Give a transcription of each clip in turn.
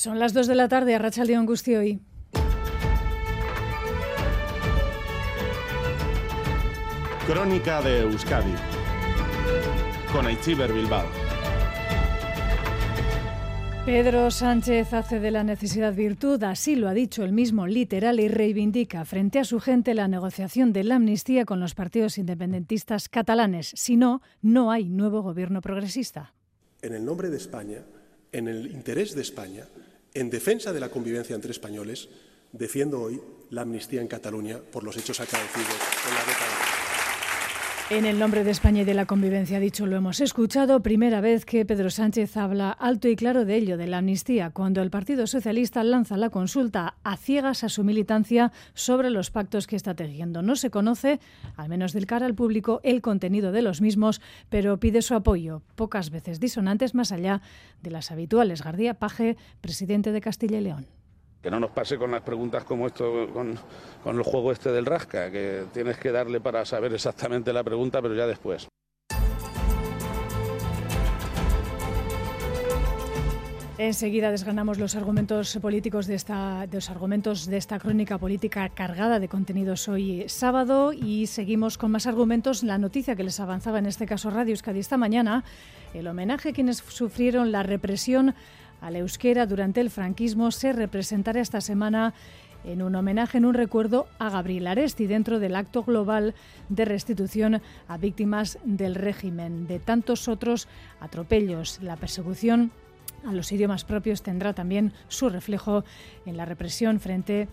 Son las 2 de la tarde, a Racha León hoy. Crónica de Euskadi con Aichiber Bilbao. Pedro Sánchez hace de la necesidad virtud, así lo ha dicho el mismo literal y reivindica frente a su gente la negociación de la amnistía con los partidos independentistas catalanes. Si no, no hay nuevo gobierno progresista. En el nombre de España, en el interés de España, en defensa de la convivencia entre españoles, defiendo hoy la amnistía en Cataluña por los hechos acaecidos en la década. En el nombre de España y de la convivencia, dicho lo hemos escuchado, primera vez que Pedro Sánchez habla alto y claro de ello, de la amnistía, cuando el Partido Socialista lanza la consulta a ciegas a su militancia sobre los pactos que está tejiendo. No se conoce, al menos del cara al público, el contenido de los mismos, pero pide su apoyo, pocas veces disonantes más allá de las habituales. Gardía Paje, presidente de Castilla y León. Que no nos pase con las preguntas como esto, con, el juego este del rasca, que tienes que darle para saber exactamente la pregunta, pero ya después. Enseguida desgranamos los argumentos políticos de esta, de los argumentos de esta crónica política cargada de contenidos hoy sábado y seguimos con más argumentos. La noticia que les avanzaba en este caso Radio Euskadi esta mañana, el homenaje a quienes sufrieron la represión al euskera durante el franquismo se representará esta semana en un homenaje, en un recuerdo a Gabriel Aresti dentro del acto global de restitución a víctimas del régimen. De tantos otros atropellos, la persecución a los idiomas propios tendrá también su reflejo en la represión frente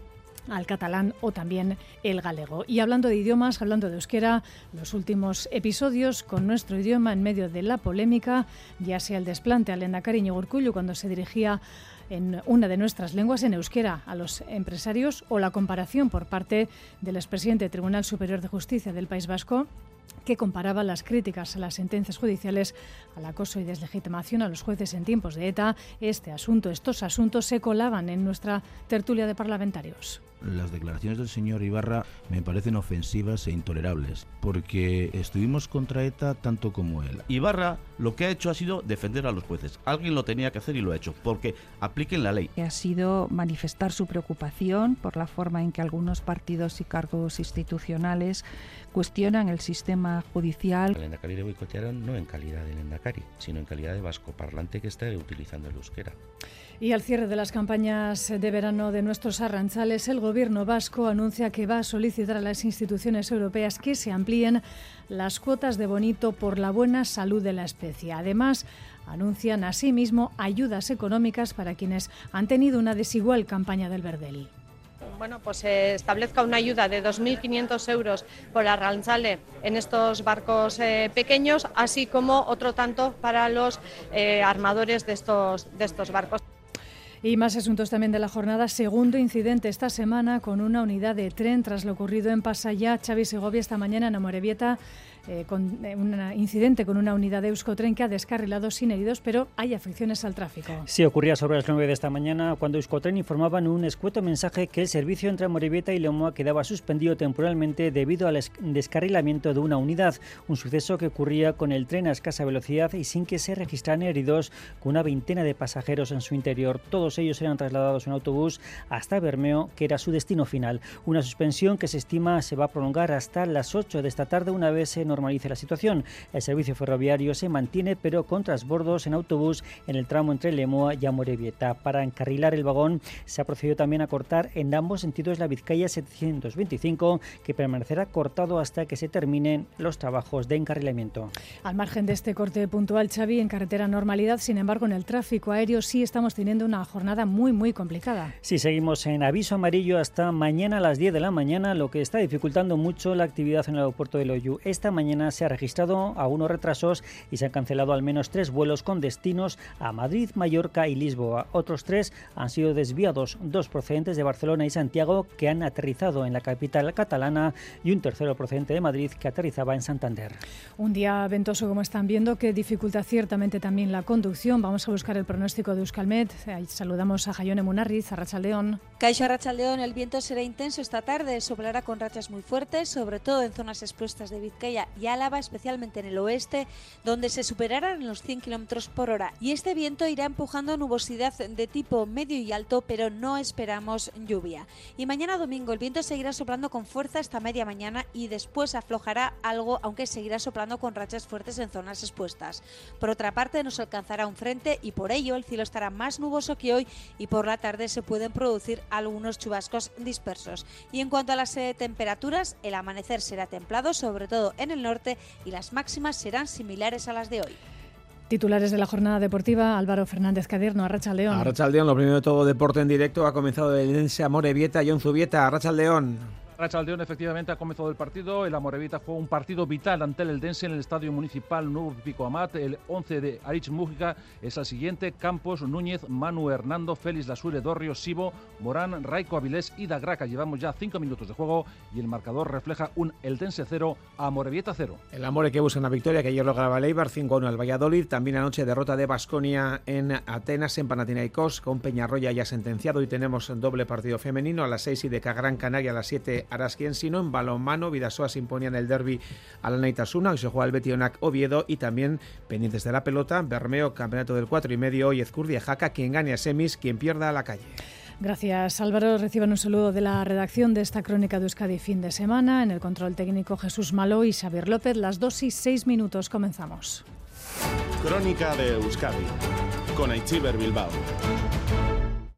al catalán o también el galego. Y hablando de idiomas, hablando de euskera, los últimos episodios con nuestro idioma en medio de la polémica, ya sea el desplante al Endacari Urcullu cuando se dirigía en una de nuestras lenguas en euskera a los empresarios o la comparación por parte del expresidente del Tribunal Superior de Justicia del País Vasco que comparaba las críticas a las sentencias judiciales al acoso y deslegitimación a los jueces en tiempos de ETA. Este asunto, estos asuntos se colaban en nuestra tertulia de parlamentarios las declaraciones del señor Ibarra me parecen ofensivas e intolerables, porque estuvimos contra ETA tanto como él. Ibarra lo que ha hecho ha sido defender a los jueces. Alguien lo tenía que hacer y lo ha hecho, porque apliquen la ley. Ha sido manifestar su preocupación por la forma en que algunos partidos y cargos institucionales cuestionan el sistema judicial. El Endacari le boicotearon no en calidad de Endacari, sino en calidad de vasco parlante que está utilizando el euskera. Y al cierre de las campañas de verano de nuestros arranchales, el gobierno vasco anuncia que va a solicitar a las instituciones europeas que se amplíen las cuotas de bonito por la buena salud de la especie. Además, anuncian asimismo ayudas económicas para quienes han tenido una desigual campaña del verdel bueno, pues se establezca una ayuda de 2.500 euros por arranchale en estos barcos eh, pequeños, así como otro tanto para los eh, armadores de estos barcos. Y más asuntos también de la jornada. Segundo incidente esta semana con una unidad de tren tras lo ocurrido en Pasaya, Xavi Segovia esta mañana en Amorebieta eh, con eh, un incidente con una unidad de Euskotren que ha descarrilado sin heridos, pero hay afecciones al tráfico. Sí, ocurría sobre las 9 de esta mañana cuando Euskotren informaba en un escueto mensaje que el servicio entre Amorebieta y Lemoa quedaba suspendido temporalmente debido al descarrilamiento de una unidad, un suceso que ocurría con el tren a escasa velocidad y sin que se registraran heridos, con una veintena de pasajeros en su interior. Todos ellos eran trasladados en autobús hasta Bermeo, que era su destino final. Una suspensión que se estima se va a prolongar hasta las 8 de esta tarde una vez se normalice la situación. El servicio ferroviario se mantiene, pero con transbordos en autobús en el tramo entre Lemoa y Amorebieta. Para encarrilar el vagón se ha procedido también a cortar en ambos sentidos la Vizcaya 725, que permanecerá cortado hasta que se terminen los trabajos de encarrilamiento. Al margen de este corte puntual, Xavi, en carretera normalidad, sin embargo, en el tráfico aéreo sí estamos teniendo una jornada muy, muy complicada. Sí, seguimos en aviso amarillo hasta mañana a las 10 de la mañana, lo que está dificultando mucho la actividad en el aeropuerto de Loyu. Esta mañana mañana se ha registrado algunos retrasos y se han cancelado al menos tres vuelos con destinos a Madrid, Mallorca y Lisboa. Otros tres han sido desviados, dos procedentes de Barcelona y Santiago que han aterrizado en la capital catalana y un tercero procedente de Madrid que aterrizaba en Santander. Un día ventoso como están viendo que dificulta ciertamente también la conducción. Vamos a buscar el pronóstico de Euskalmet. Saludamos a Jayone Munarriz, a Rachaldeón. Caixo Arrachaldeón, el viento será intenso esta tarde, soplará con rachas muy fuertes, sobre todo en zonas expuestas de Vizcaya y Álava, especialmente en el oeste, donde se superarán los 100 km por hora. Y este viento irá empujando nubosidad de tipo medio y alto, pero no esperamos lluvia. Y mañana domingo el viento seguirá soplando con fuerza hasta media mañana y después aflojará algo, aunque seguirá soplando con rachas fuertes en zonas expuestas. Por otra parte, nos alcanzará un frente y por ello el cielo estará más nuboso que hoy y por la tarde se pueden producir algunos chubascos dispersos. Y en cuanto a las eh, temperaturas, el amanecer será templado, sobre todo en el norte, y las máximas serán similares a las de hoy. Titulares de la jornada deportiva, Álvaro Fernández Cadierno, Arracha León. Arracha León, lo primero de todo, deporte en directo, ha comenzado el Ense Amore Vieta, John Zubieta, Arracha León. Rachaldeón efectivamente ha comenzado el partido. El Amorevita fue un partido vital ante el Eldense en el Estadio Municipal Nuevo Pico Amat. El 11 de Arich Mújica es el siguiente. Campos, Núñez, Manu Hernando, Félix Lasure, Dorrio, Sibo, Morán, Raico Avilés y Dagraca. Llevamos ya cinco minutos de juego y el marcador refleja un Eldense 0, Amorebieta 0. El Amore que busca una victoria que ayer lograba Leibar 5-1 al Valladolid. También anoche derrota de Basconia en Atenas, en Panathinaikos, con Peñarroya ya sentenciado. Y tenemos doble partido femenino a las 6 y de Gran Canaria a las 7 Araskien, sino en balonmano. Vidasoa se imponía en el derby a la Neitasuna, que se juega el Betionac Oviedo. Y también pendientes de la pelota, Bermeo, campeonato del 4 y medio. Y Ezcurdia Jaca, quien gane a semis, quien pierda a la calle. Gracias Álvaro. Reciban un saludo de la redacción de esta crónica de Euskadi fin de semana. En el control técnico Jesús Malo y Xavier López. Las 2 y 6 minutos comenzamos. Crónica de Euskadi con Aichiber Bilbao.